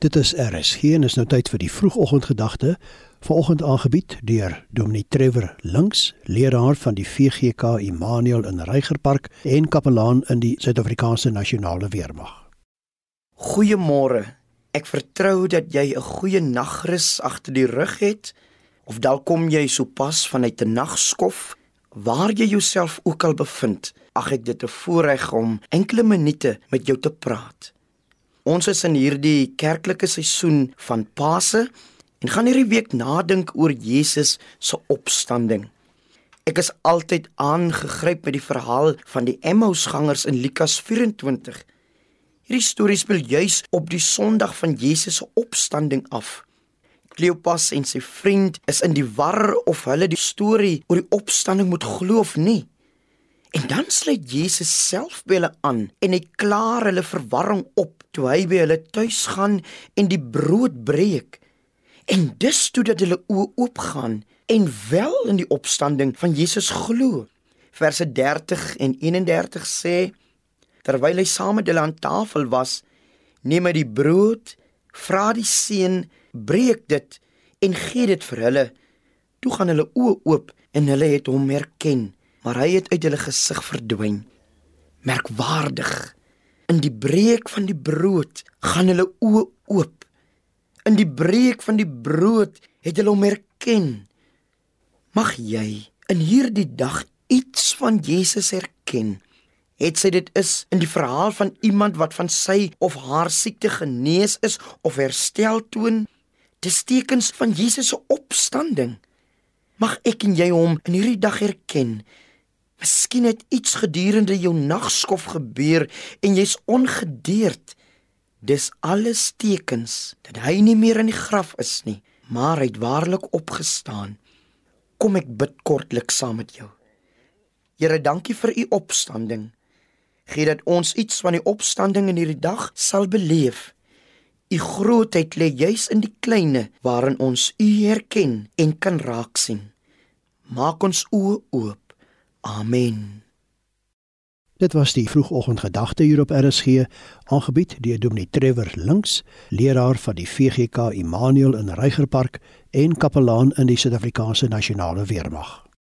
Dit is RSG en is nou tyd vir die vroegoggendgedagte. Vanoggend aangebied deur Dominee Trevor Links, leraar van die VGK Immanuel in Reigerpark en kapelaan in die Suid-Afrikaanse Nasionale Weermag. Goeiemôre. Ek vertrou dat jy 'n goeie nagrus agter die rug het of dalk kom jy sopas vanuit 'n nagskof waar jy jouself ook al bevind. Ag ek dit 'n voorreg om enkele minute met jou te praat. Ons is in hierdie kerklike seisoen van Paase en gaan hierdie week nadink oor Jesus se opstanding. Ek is altyd aangegryp met die verhaal van die Emmausgangers in Lukas 24. Hierdie storie speel juis op die Sondag van Jesus se opstanding af. Kleopas en sy vriend is in die war of hulle die storie oor die opstanding moet glo of nie. En dan sluit Jesus self by hulle aan en hy klaar hulle verwarring op toe hy by hulle tuis gaan en die brood breek. En dis toe dat hulle oë oopgaan en wel in die opstanding van Jesus glo. Verse 30 en 31 sê terwyl hy saam met hulle aan tafel was, neem hy die brood, vra die seun, breek dit en gee dit vir hulle. Toe gaan hulle oë oop en hulle het hom herken maar hy het uit hulle gesig verdwyn. Merkwaardig. In die breek van die brood gaan hulle oë oop. In die breek van die brood het hulle hom herken. Mag jy in hierdie dag iets van Jesus herken. Het sy dit is in die verhaal van iemand wat van sy of haar siekte genees is of herstel toon, dis tekens van Jesus se opstanding. Mag ek en jy hom in hierdie dag herken Miskien het iets gedurende jou nagskof gebeur en jy's ongedeerd. Dis alles tekens dat hy nie meer in die graf is nie, maar hy het waarlik opgestaan. Kom ek bid kortlik saam met jou. Here, dankie vir u opstanding. Gee dat ons iets van die opstanding in hierdie dag sal beleef. U grootheid lê juis in die kleinste waarin ons u herken en kan raak sien. Maak ons oë oop Amen. Dit was die vroegoggendgedagte hier op RSG, aangebied deur Dominee Trevor Links, leraar van die VGK Immanuel in Reigerpark en kapelaan in die Suid-Afrikaanse Nasionale Weermag.